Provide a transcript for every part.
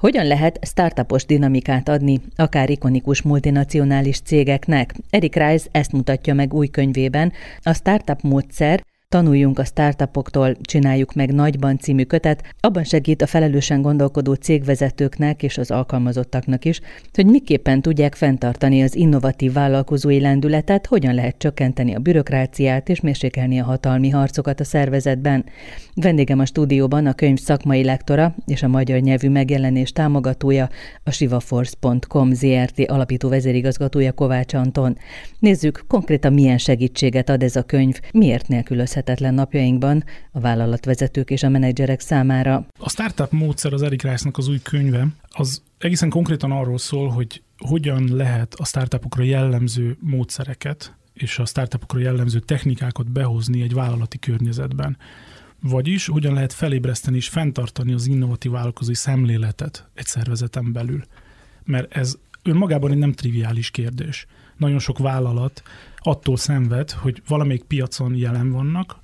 Hogyan lehet startupos dinamikát adni, akár ikonikus multinacionális cégeknek? Erik Rice ezt mutatja meg új könyvében, a Startup módszer, Tanuljunk a startupoktól, csináljuk meg nagyban című kötet, abban segít a felelősen gondolkodó cégvezetőknek és az alkalmazottaknak is, hogy miképpen tudják fenntartani az innovatív vállalkozói lendületet, hogyan lehet csökkenteni a bürokráciát és mérsékelni a hatalmi harcokat a szervezetben. Vendégem a stúdióban a könyv szakmai lektora és a magyar nyelvű megjelenés támogatója, a sivaforce.com ZRT alapító vezérigazgatója Kovács Anton. Nézzük konkrétan milyen segítséget ad ez a könyv, miért nélkülözhet elérhetetlen napjainkban a vállalatvezetők és a menedzserek számára. A Startup módszer az Erik Rice-nak az új könyve, az egészen konkrétan arról szól, hogy hogyan lehet a startupokra jellemző módszereket és a startupokra jellemző technikákat behozni egy vállalati környezetben. Vagyis hogyan lehet felébreszteni és fenntartani az innovatív vállalkozói szemléletet egy szervezeten belül. Mert ez önmagában egy nem triviális kérdés. Nagyon sok vállalat attól szenved, hogy valamelyik piacon jelen vannak,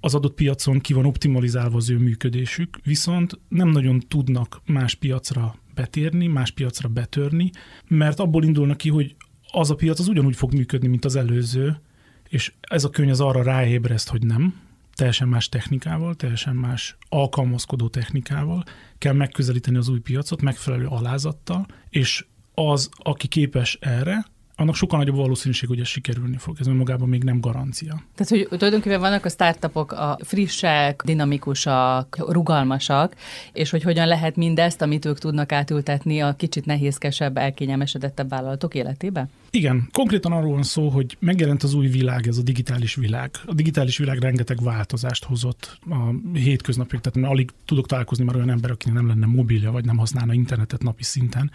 az adott piacon ki van optimalizálva az ő működésük, viszont nem nagyon tudnak más piacra betérni, más piacra betörni, mert abból indulnak ki, hogy az a piac az ugyanúgy fog működni, mint az előző, és ez a könyv az arra ráébreszt, hogy nem, teljesen más technikával, teljesen más alkalmazkodó technikával kell megközelíteni az új piacot megfelelő alázattal, és az, aki képes erre, annak sokkal nagyobb valószínűség, hogy ez sikerülni fog. Ez önmagában még nem garancia. Tehát, hogy tulajdonképpen vannak a startupok a frissek, dinamikusak, rugalmasak, és hogy hogyan lehet mindezt, amit ők tudnak átültetni a kicsit nehézkesebb, elkényelmesedettebb vállalatok életébe? Igen, konkrétan arról van szó, hogy megjelent az új világ, ez a digitális világ. A digitális világ rengeteg változást hozott a hétköznapok, tehát alig tudok találkozni már olyan ember, akinek nem lenne mobilja, vagy nem használna internetet napi szinten.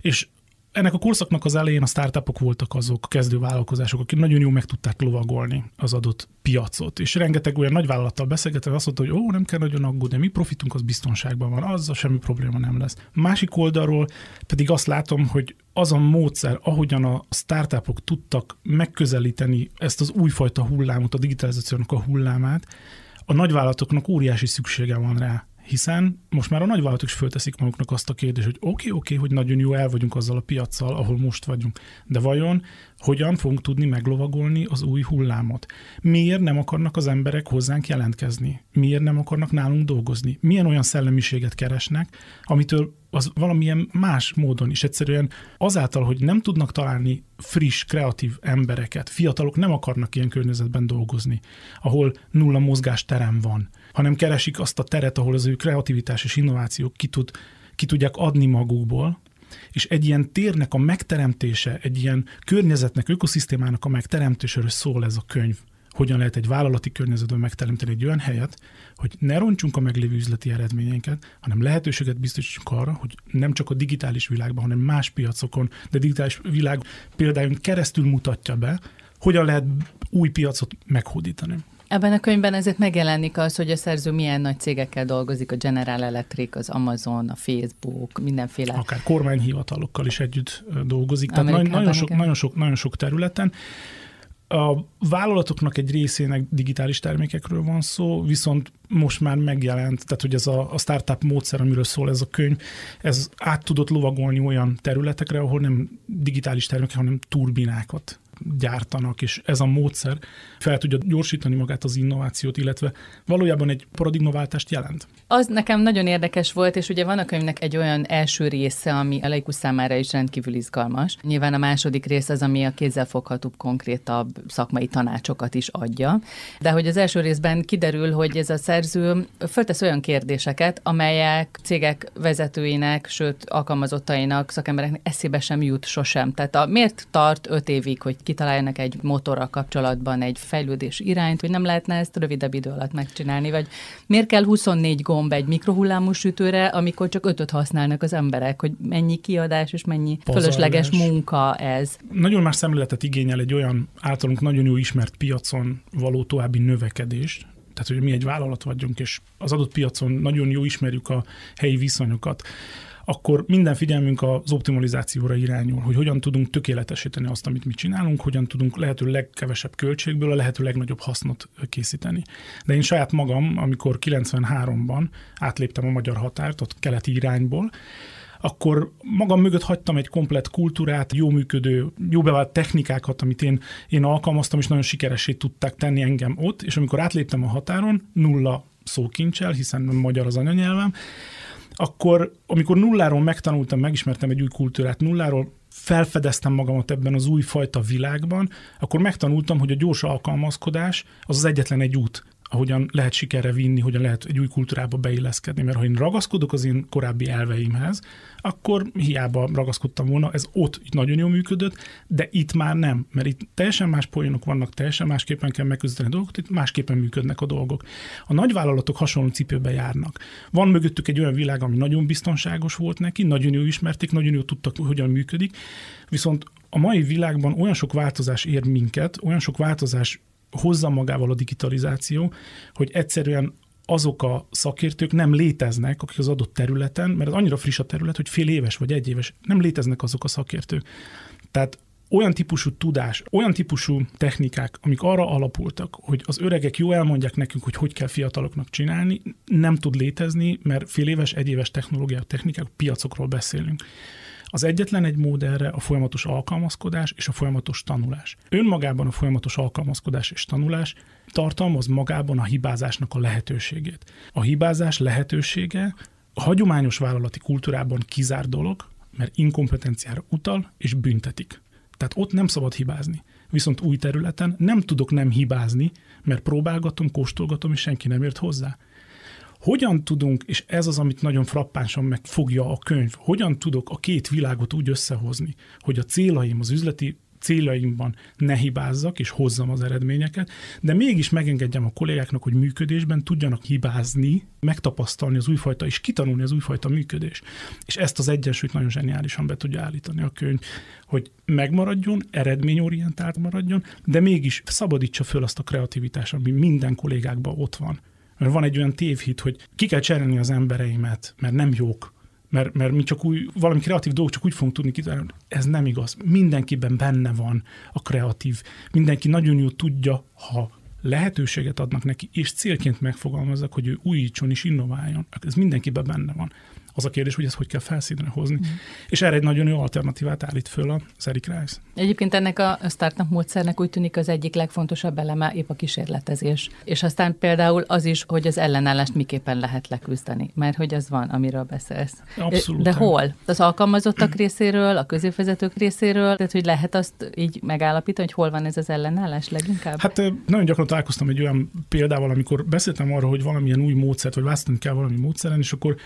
És ennek a korszaknak az elején a startupok voltak azok, kezdő vállalkozások, akik nagyon jól meg tudták lovagolni az adott piacot. És rengeteg olyan nagyvállalattal beszélgetve azt mondta, hogy ó, nem kell nagyon aggódni, mi profitunk az biztonságban van, azzal semmi probléma nem lesz. Másik oldalról pedig azt látom, hogy az a módszer, ahogyan a startupok tudtak megközelíteni ezt az újfajta hullámot, a digitalizációnak a hullámát, a nagyvállalatoknak óriási szüksége van rá hiszen most már a nagyvállalatok is fölteszik maguknak azt a kérdést, hogy oké, okay, oké, okay, hogy nagyon jó el vagyunk azzal a piaccal, ahol most vagyunk, de vajon hogyan fogunk tudni meglovagolni az új hullámot? Miért nem akarnak az emberek hozzánk jelentkezni? Miért nem akarnak nálunk dolgozni? Milyen olyan szellemiséget keresnek, amitől az valamilyen más módon is egyszerűen azáltal, hogy nem tudnak találni friss, kreatív embereket, fiatalok nem akarnak ilyen környezetben dolgozni, ahol nulla mozgásterem van, hanem keresik azt a teret, ahol az ő kreativitás és innovációk ki, tud, ki tudják adni magukból, és egy ilyen térnek a megteremtése, egy ilyen környezetnek, ökoszisztémának a megteremtéséről szól ez a könyv. Hogyan lehet egy vállalati környezetben megteremteni egy olyan helyet, hogy ne roncsunk a meglévő üzleti eredményeinket, hanem lehetőséget biztosítsunk arra, hogy nem csak a digitális világban, hanem más piacokon, de digitális világ például keresztül mutatja be, hogyan lehet új piacot meghódítani. Ebben a könyvben ezért megjelenik az, hogy a szerző milyen nagy cégekkel dolgozik, a General Electric, az Amazon, a Facebook, mindenféle. Akár kormányhivatalokkal is együtt dolgozik, tehát nagyon sok, nagyon, sok, nagyon sok területen. A vállalatoknak egy részének digitális termékekről van szó, viszont most már megjelent, tehát hogy ez a, a startup módszer, amiről szól ez a könyv, ez át tudott lovagolni olyan területekre, ahol nem digitális termékek, hanem turbinákat gyártanak, és ez a módszer fel tudja gyorsítani magát az innovációt, illetve valójában egy paradigmaváltást jelent. Az nekem nagyon érdekes volt, és ugye van a könyvnek egy olyan első része, ami a laikus számára is rendkívül izgalmas. Nyilván a második rész az, ami a kézzelfoghatóbb, konkrétabb szakmai tanácsokat is adja. De hogy az első részben kiderül, hogy ez a szerző föltesz olyan kérdéseket, amelyek cégek vezetőinek, sőt alkalmazottainak, szakembereknek eszébe sem jut sosem. Tehát a, miért tart öt évig, hogy kitaláljanak egy motorral kapcsolatban egy fejlődés irányt, hogy nem lehetne ezt rövidebb idő alatt megcsinálni, vagy miért kell 24 gomb egy mikrohullámú sütőre, amikor csak ötöt használnak az emberek, hogy mennyi kiadás és mennyi Pazarlás. fölösleges munka ez. Nagyon más szemléletet igényel egy olyan általunk nagyon jó ismert piacon való további növekedés, tehát hogy mi egy vállalat vagyunk, és az adott piacon nagyon jó ismerjük a helyi viszonyokat akkor minden figyelmünk az optimalizációra irányul, hogy hogyan tudunk tökéletesíteni azt, amit mi csinálunk, hogyan tudunk lehető legkevesebb költségből a lehető legnagyobb hasznot készíteni. De én saját magam, amikor 93-ban átléptem a magyar határt, ott keleti irányból, akkor magam mögött hagytam egy komplet kultúrát, jó működő, jó bevált technikákat, amit én, én alkalmaztam, és nagyon sikeresé tudták tenni engem ott, és amikor átléptem a határon, nulla szókincsel, hiszen magyar az anyanyelvem, akkor amikor nulláról megtanultam, megismertem egy új kultúrát, nulláról felfedeztem magamat ebben az új fajta világban, akkor megtanultam, hogy a gyors alkalmazkodás az az egyetlen egy út ahogyan lehet sikerre vinni, hogyan lehet egy új kultúrába beilleszkedni. Mert ha én ragaszkodok az én korábbi elveimhez, akkor hiába ragaszkodtam volna, ez ott nagyon jól működött, de itt már nem, mert itt teljesen más poénok vannak, teljesen másképpen kell megközelíteni a dolgokat, itt másképpen működnek a dolgok. A nagyvállalatok hasonló cipőbe járnak. Van mögöttük egy olyan világ, ami nagyon biztonságos volt neki, nagyon jól ismerték, nagyon jól tudtak, hogyan működik, viszont a mai világban olyan sok változás ér minket, olyan sok változás hozza magával a digitalizáció, hogy egyszerűen azok a szakértők nem léteznek, akik az adott területen, mert ez annyira friss a terület, hogy fél éves vagy egy éves, nem léteznek azok a szakértők. Tehát olyan típusú tudás, olyan típusú technikák, amik arra alapultak, hogy az öregek jó elmondják nekünk, hogy hogy kell fiataloknak csinálni, nem tud létezni, mert fél éves, egyéves technológiák, technikák, piacokról beszélünk. Az egyetlen egy mód erre a folyamatos alkalmazkodás és a folyamatos tanulás. Önmagában a folyamatos alkalmazkodás és tanulás tartalmaz magában a hibázásnak a lehetőségét. A hibázás lehetősége a hagyományos vállalati kultúrában kizár dolog, mert inkompetenciára utal és büntetik. Tehát ott nem szabad hibázni. Viszont új területen nem tudok nem hibázni, mert próbálgatom, kóstolgatom, és senki nem ért hozzá. Hogyan tudunk, és ez az, amit nagyon frappánsan megfogja a könyv, hogyan tudok a két világot úgy összehozni, hogy a célaim, az üzleti céljaimban ne hibázzak és hozzam az eredményeket, de mégis megengedjem a kollégáknak, hogy működésben tudjanak hibázni, megtapasztalni az újfajta és kitanulni az újfajta működés. És ezt az egyensúlyt nagyon zseniálisan be tudja állítani a könyv, hogy megmaradjon, eredményorientált maradjon, de mégis szabadítsa föl azt a kreativitást, ami minden kollégákban ott van. Mert van egy olyan tévhit, hogy ki kell cserélni az embereimet, mert nem jók, mert, mert mi csak új, valami kreatív dolgok csak úgy fogunk tudni kitalálni. Ez nem igaz. Mindenkiben benne van a kreatív. Mindenki nagyon jól tudja, ha lehetőséget adnak neki, és célként megfogalmazzak, hogy ő újítson és innováljon. Ez mindenkiben benne van. Az a kérdés, hogy ezt hogy kell felszínre hozni. Mm. És erre egy nagyon jó alternatívát állít föl az Eric Rice. Egyébként ennek a startup módszernek úgy tűnik az egyik legfontosabb eleme épp a kísérletezés. És aztán például az is, hogy az ellenállást miképpen lehet leküzdeni, mert hogy az van, amiről beszélsz. Abszolút. De hol? Az alkalmazottak részéről, a középvezetők részéről, tehát hogy lehet azt így megállapítani, hogy hol van ez az ellenállás leginkább? Hát nagyon gyakran találkoztam egy olyan példával, amikor beszéltem arról, hogy valamilyen új módszert, vagy választani kell valami módszeren, és akkor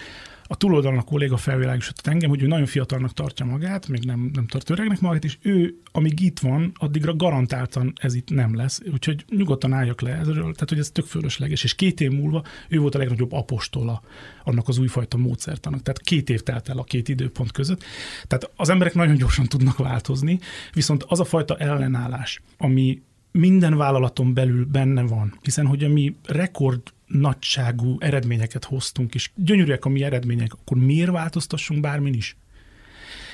a túloldalon a kolléga felvilágosított engem, hogy ő nagyon fiatalnak tartja magát, még nem, nem tart öregnek magát, és ő, amíg itt van, addigra garantáltan ez itt nem lesz. Úgyhogy nyugodtan álljak le ezről, tehát hogy ez tök fölösleges. És két év múlva ő volt a legnagyobb apostola annak az újfajta módszertanak. Tehát két év telt el a két időpont között. Tehát az emberek nagyon gyorsan tudnak változni, viszont az a fajta ellenállás, ami minden vállalaton belül benne van, hiszen hogy a mi rekord nagyságú eredményeket hoztunk, és gyönyörűek a mi eredmények, akkor miért változtassunk bármin is?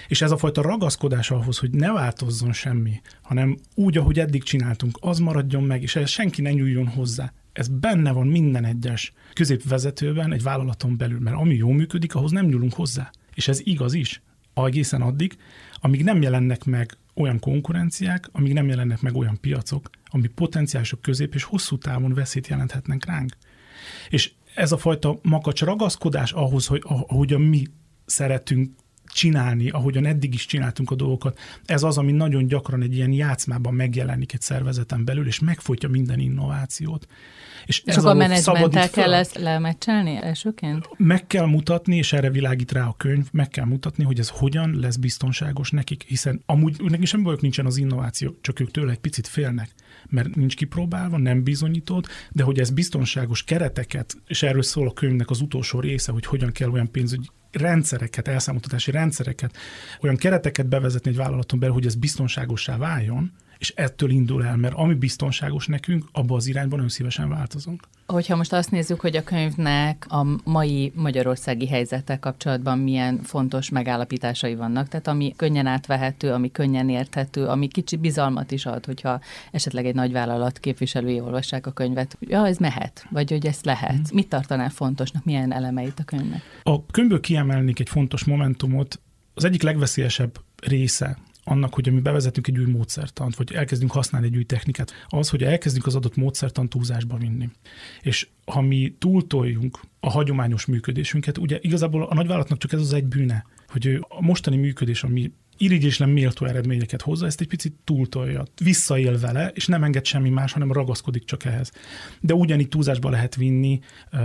És ez a fajta ragaszkodás ahhoz, hogy ne változzon semmi, hanem úgy, ahogy eddig csináltunk, az maradjon meg, és ez senki ne nyúljon hozzá. Ez benne van minden egyes középvezetőben, egy vállalaton belül, mert ami jól működik, ahhoz nem nyúlunk hozzá. És ez igaz is, egészen addig, amíg nem jelennek meg olyan konkurenciák, amíg nem jelennek meg olyan piacok, ami potenciálisok közép és hosszú távon veszélyt jelenthetnek ránk. És ez a fajta makacs ragaszkodás ahhoz, hogy ahogyan mi szeretünk csinálni, ahogyan eddig is csináltunk a dolgokat. Ez az, ami nagyon gyakran egy ilyen játszmában megjelenik egy szervezeten belül, és megfolytja minden innovációt. És, és ez akkor a menedzsmenttel kell ezt lemecselni elsőként? Meg kell mutatni, és erre világít rá a könyv, meg kell mutatni, hogy ez hogyan lesz biztonságos nekik, hiszen amúgy nekik sem bajok nincsen az innováció, csak ők tőle egy picit félnek, mert nincs kipróbálva, nem bizonyított, de hogy ez biztonságos kereteket, és erről szól a könyvnek az utolsó része, hogy hogyan kell olyan pénzügyi rendszereket, elszámoltatási rendszereket, olyan kereteket bevezetni egy vállalaton belül, hogy ez biztonságosá váljon, és ettől indul el, mert ami biztonságos nekünk, abba az irányban nagyon szívesen változunk. Hogyha most azt nézzük, hogy a könyvnek a mai magyarországi helyzettel kapcsolatban milyen fontos megállapításai vannak, tehát ami könnyen átvehető, ami könnyen érthető, ami kicsi bizalmat is ad, hogyha esetleg egy nagyvállalat képviselői olvassák a könyvet, hogy ja, ez mehet, vagy hogy ezt lehet. Mm. Mit tartanál fontosnak, milyen elemeit a könyvnek? A könyvből kiemelnék egy fontos momentumot, az egyik legveszélyesebb része annak, hogy mi bevezetünk egy új módszertant, vagy elkezdünk használni egy új technikát, az, hogy elkezdünk az adott módszertant túlzásba vinni. És ha mi túltoljunk a hagyományos működésünket, ugye igazából a nagyvállalatnak csak ez az egy bűne, hogy a mostani működés, ami irigyéslen méltó eredményeket hozza, ezt egy picit túltolja, visszaél vele, és nem enged semmi más, hanem ragaszkodik csak ehhez. De ugyanígy túlzásba lehet vinni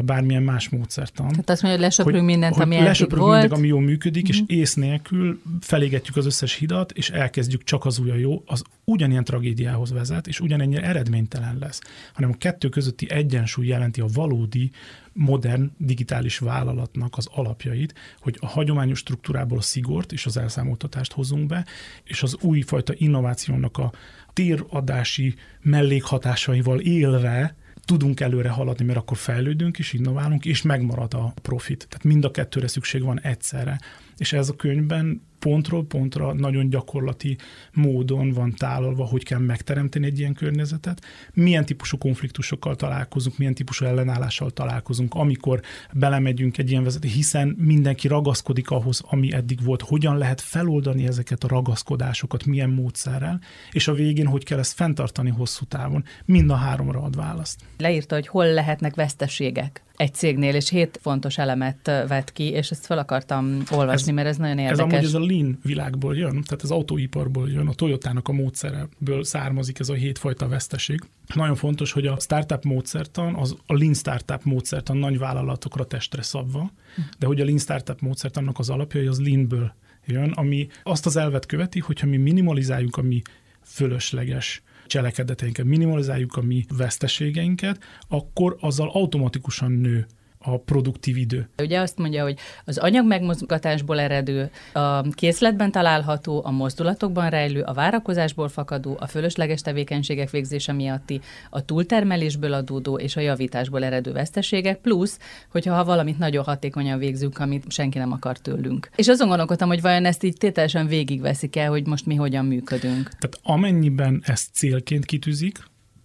bármilyen más módszertan. Tehát azt mondja, hogy lesöprünk mindent, hogy ami lesöprünk volt. mindent, ami jól működik, uh-huh. és mhm. ész nélkül felégetjük az összes hidat, és elkezdjük csak az új a jó, az ugyanilyen tragédiához vezet, és ugyanennyire eredménytelen lesz, hanem a kettő közötti egyensúly jelenti a valódi modern digitális vállalatnak az alapjait, hogy a hagyományos struktúrából a szigort és az elszámoltatást hozunk be, és az újfajta innovációnak a téradási mellékhatásaival élve tudunk előre haladni, mert akkor fejlődünk és innoválunk, és megmarad a profit. Tehát mind a kettőre szükség van egyszerre. És ez a könyvben pontról pontra nagyon gyakorlati módon van tálalva, hogy kell megteremteni egy ilyen környezetet, milyen típusú konfliktusokkal találkozunk, milyen típusú ellenállással találkozunk, amikor belemegyünk egy ilyen vezető, hiszen mindenki ragaszkodik ahhoz, ami eddig volt, hogyan lehet feloldani ezeket a ragaszkodásokat, milyen módszerrel, és a végén hogy kell ezt fenntartani hosszú távon. Mind a háromra ad választ. Leírta, hogy hol lehetnek veszteségek egy cégnél, és hét fontos elemet vett ki, és ezt fel akartam olvasni, ez, mert ez nagyon érdekes. Ez amúgy ez a lean világból jön, tehát az autóiparból jön, a Toyotának a módszereből származik ez a hétfajta veszteség. Nagyon fontos, hogy a startup módszertan, az a lean startup módszertan nagy vállalatokra testre szabva, de hogy a lean startup módszertannak az alapja, az leanből jön, ami azt az elvet követi, hogyha mi minimalizáljuk a mi fölösleges cselekedeteinket, minimalizáljuk a mi veszteségeinket, akkor azzal automatikusan nő a produktív idő. Ugye azt mondja, hogy az anyag megmozgatásból eredő, a készletben található, a mozdulatokban rejlő, a várakozásból fakadó, a fölösleges tevékenységek végzése miatti, a túltermelésből adódó és a javításból eredő veszteségek, plusz, hogyha ha valamit nagyon hatékonyan végzünk, amit senki nem akar tőlünk. És azon gondolkodtam, hogy vajon ezt így tételesen végigveszik el, hogy most mi hogyan működünk. Tehát amennyiben ezt célként kitűzik,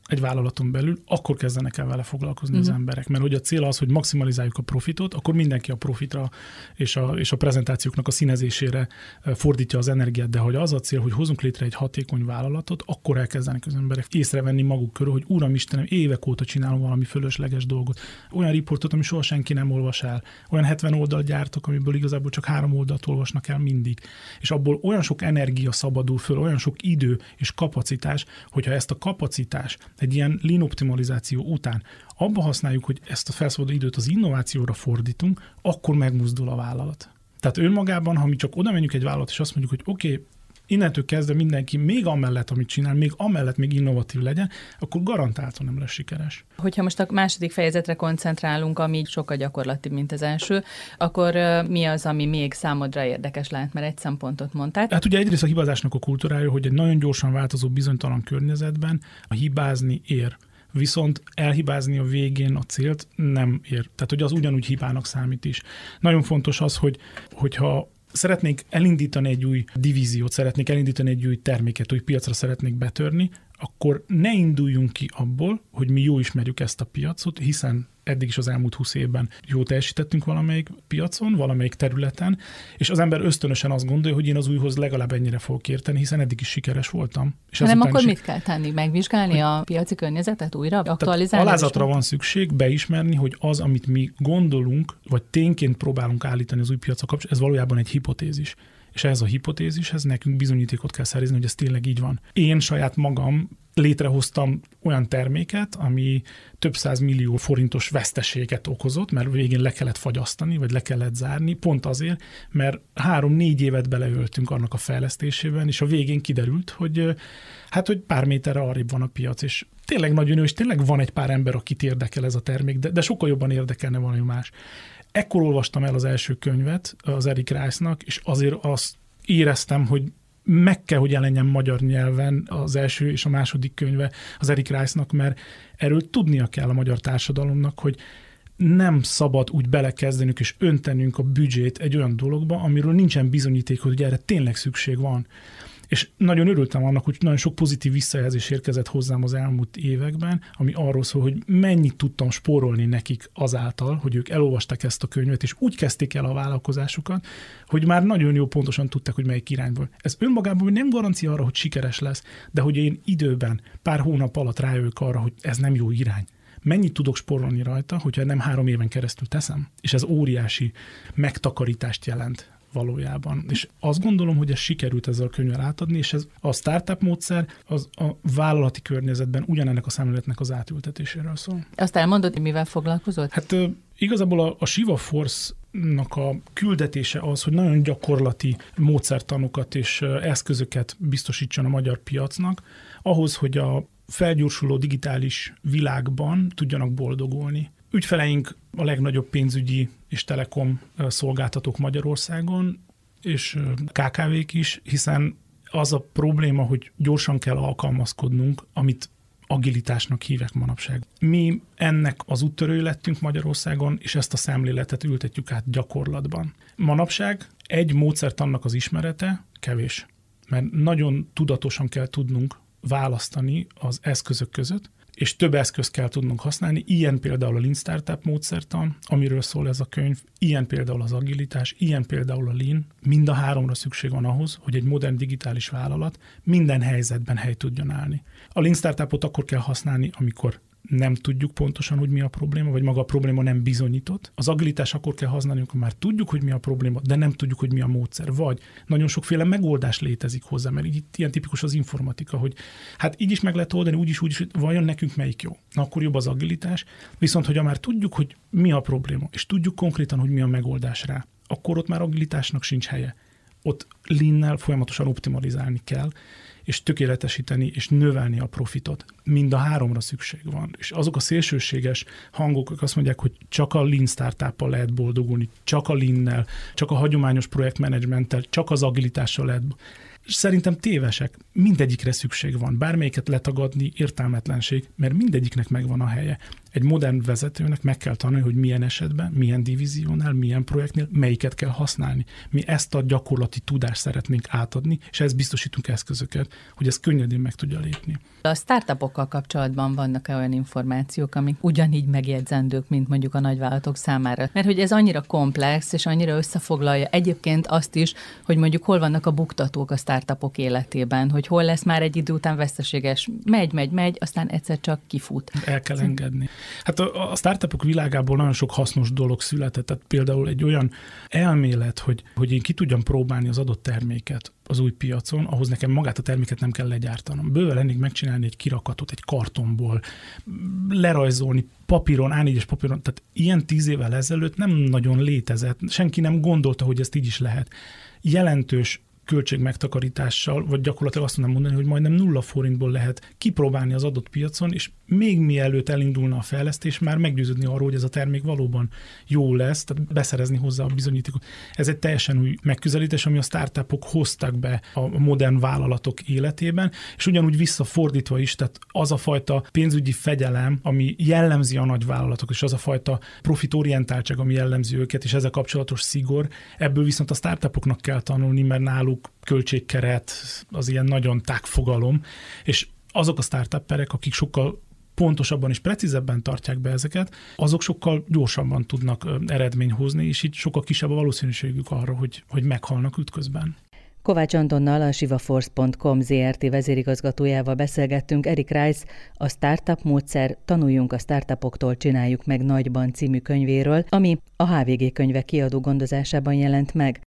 egy vállalaton belül, akkor kezdenek el vele foglalkozni uh-huh. az mhm. emberek. Mert hogy a cél az, hogy maximalizáljuk a profitot, akkor mindenki a profitra és a, és a prezentációknak a színezésére fordítja az energiát, de hogy az a cél, hogy hozunk létre egy hatékony vállalatot, akkor elkezdenek az emberek észrevenni maguk körül, hogy Uram Istenem, évek óta csinálom valami fölösleges dolgot. Olyan riportot, ami soha senki nem olvas el. Olyan 70 oldal gyártok, amiből igazából csak három oldalt olvasnak el mindig. És abból olyan sok energia szabadul föl, olyan sok idő és kapacitás, hogyha ezt a kapacitás egy ilyen lean optimalizáció után abba használjuk, hogy ezt a felszabaduló időt az innovációra fordítunk, akkor megmozdul a vállalat. Tehát önmagában, ha mi csak oda menjünk egy vállalat, és azt mondjuk, hogy oké, okay, innentől kezdve mindenki még amellett, amit csinál, még amellett még innovatív legyen, akkor garantáltan nem lesz sikeres. Hogyha most a második fejezetre koncentrálunk, ami sokkal gyakorlati, mint az első, akkor mi az, ami még számodra érdekes lehet, mert egy szempontot mondtál? Hát ugye egyrészt a hibázásnak a kultúrája, hogy egy nagyon gyorsan változó bizonytalan környezetben a hibázni ér viszont elhibázni a végén a célt nem ér. Tehát, hogy az ugyanúgy hibának számít is. Nagyon fontos az, hogy hogyha szeretnék elindítani egy új divíziót, szeretnék elindítani egy új terméket, új piacra szeretnék betörni, akkor ne induljunk ki abból, hogy mi jó ismerjük ezt a piacot, hiszen eddig is az elmúlt 20 évben jó teljesítettünk valamelyik piacon, valamelyik területen, és az ember ösztönösen azt gondolja, hogy én az újhoz legalább ennyire fogok érteni, hiszen eddig is sikeres voltam. És nem akkor is... mit kell tenni? Megvizsgálni hogy... a piaci környezetet újra? Aktualizálni? Alázatra van szükség beismerni, hogy az, amit mi gondolunk, vagy tényként próbálunk állítani az új piacra kapcsolatban, ez valójában egy hipotézis és ez a hipotézishez nekünk bizonyítékot kell szerezni, hogy ez tényleg így van. Én saját magam létrehoztam olyan terméket, ami több száz millió forintos veszteséget okozott, mert végén le kellett fagyasztani, vagy le kellett zárni, pont azért, mert három-négy évet beleöltünk annak a fejlesztésében, és a végén kiderült, hogy hát, hogy pár méterre arrébb van a piac, és tényleg nagyon jó, és tényleg van egy pár ember, akit érdekel ez a termék, de, de sokkal jobban érdekelne valami más. Ekkor olvastam el az első könyvet az Eric Rice-nak, és azért azt éreztem, hogy meg kell, hogy jelenjen magyar nyelven az első és a második könyve az Erik Rice-nak, mert erről tudnia kell a magyar társadalomnak, hogy nem szabad úgy belekezdenünk és öntenünk a büdzsét egy olyan dologba, amiről nincsen bizonyíték, hogy erre tényleg szükség van. És nagyon örültem annak, hogy nagyon sok pozitív visszajelzés érkezett hozzám az elmúlt években, ami arról szól, hogy mennyit tudtam spórolni nekik azáltal, hogy ők elolvasták ezt a könyvet, és úgy kezdték el a vállalkozásukat, hogy már nagyon jó pontosan tudták, hogy melyik irányból. Ez önmagában nem garancia arra, hogy sikeres lesz, de hogy én időben, pár hónap alatt rájövök arra, hogy ez nem jó irány. Mennyit tudok sporolni rajta, hogyha nem három éven keresztül teszem, és ez óriási megtakarítást jelent valójában. És azt gondolom, hogy ez sikerült ezzel a könyvvel átadni, és ez a startup módszer az a vállalati környezetben ugyanennek a szemléletnek az átültetéséről szól. Azt elmondod, hogy mivel foglalkozott? Hát igazából a, a Shiva Force nak a küldetése az, hogy nagyon gyakorlati módszertanokat és eszközöket biztosítson a magyar piacnak, ahhoz, hogy a felgyorsuló digitális világban tudjanak boldogulni. Ügyfeleink a legnagyobb pénzügyi és telekom szolgáltatók Magyarországon, és KKV-k is, hiszen az a probléma, hogy gyorsan kell alkalmazkodnunk, amit agilitásnak hívek manapság. Mi ennek az úttörő lettünk Magyarországon, és ezt a szemléletet ültetjük át gyakorlatban. Manapság egy módszert annak az ismerete kevés, mert nagyon tudatosan kell tudnunk választani az eszközök között, és több eszközt kell tudnunk használni, ilyen például a Lean Startup módszertan, amiről szól ez a könyv, ilyen például az agilitás, ilyen például a Lean. Mind a háromra szükség van ahhoz, hogy egy modern digitális vállalat minden helyzetben hely tudjon állni. A Lean Startupot akkor kell használni, amikor nem tudjuk pontosan, hogy mi a probléma, vagy maga a probléma nem bizonyított. Az agilitás akkor kell használni, amikor már tudjuk, hogy mi a probléma, de nem tudjuk, hogy mi a módszer. Vagy nagyon sokféle megoldás létezik hozzá, mert itt ilyen tipikus az informatika, hogy hát így is meg lehet oldani, úgy is, úgy is, vajon nekünk melyik jó. Na, akkor jobb az agilitás. Viszont, hogyha már tudjuk, hogy mi a probléma, és tudjuk konkrétan, hogy mi a megoldás rá, akkor ott már agilitásnak sincs helye. Ott linnel folyamatosan optimalizálni kell, és tökéletesíteni, és növelni a profitot. Mind a háromra szükség van. És azok a szélsőséges hangok, akik azt mondják, hogy csak a Lean startup lehet boldogulni, csak a Lean-nel, csak a hagyományos projektmenedzsmenttel, csak az agilitással lehet Szerintem tévesek. Mindegyikre szükség van. Bármelyiket letagadni értelmetlenség, mert mindegyiknek megvan a helye. Egy modern vezetőnek meg kell tanulni, hogy milyen esetben, milyen divíziónál, milyen projektnél melyiket kell használni. Mi ezt a gyakorlati tudást szeretnénk átadni, és ezt biztosítunk eszközöket, hogy ez könnyedén meg tudja lépni. A startupokkal kapcsolatban vannak-e olyan információk, amik ugyanígy megjegyzendők, mint mondjuk a nagyvállalatok számára? Mert hogy ez annyira komplex, és annyira összefoglalja egyébként azt is, hogy mondjuk hol vannak a buktatók a startupok életében, hogy hol lesz már egy idő után veszteséges. Megy, megy, megy, aztán egyszer csak kifut. El kell engedni. Hát a, a startupok világából nagyon sok hasznos dolog született, tehát például egy olyan elmélet, hogy, hogy én ki tudjam próbálni az adott terméket az új piacon, ahhoz nekem magát a terméket nem kell legyártanom. Bőven lennék megcsinálni egy kirakatot egy kartonból, lerajzolni papíron, A4-es papíron, tehát ilyen tíz évvel ezelőtt nem nagyon létezett, senki nem gondolta, hogy ezt így is lehet. Jelentős költségmegtakarítással, vagy gyakorlatilag azt mondom mondani, hogy majdnem nulla forintból lehet kipróbálni az adott piacon, és még mielőtt elindulna a fejlesztés, már meggyőződni arról, hogy ez a termék valóban jó lesz, tehát beszerezni hozzá a bizonyítékot. Ez egy teljesen új megközelítés, ami a startupok hoztak be a modern vállalatok életében, és ugyanúgy visszafordítva is, tehát az a fajta pénzügyi fegyelem, ami jellemzi a nagy vállalatok, és az a fajta profitorientáltság, ami jellemzi őket, és ezzel kapcsolatos szigor, ebből viszont a startupoknak kell tanulni, mert náluk költségkeret az ilyen nagyon tágfogalom, és azok a startupperek, akik sokkal pontosabban és precízebben tartják be ezeket, azok sokkal gyorsabban tudnak eredmény hozni, és így sokkal kisebb a valószínűségük arra, hogy, hogy meghalnak ütközben. Kovács Antonnal, a sivaforce.com ZRT vezérigazgatójával beszélgettünk. Erik Rice a Startup módszer Tanuljunk a startupoktól, csináljuk meg nagyban című könyvéről, ami a HVG könyvek kiadó gondozásában jelent meg.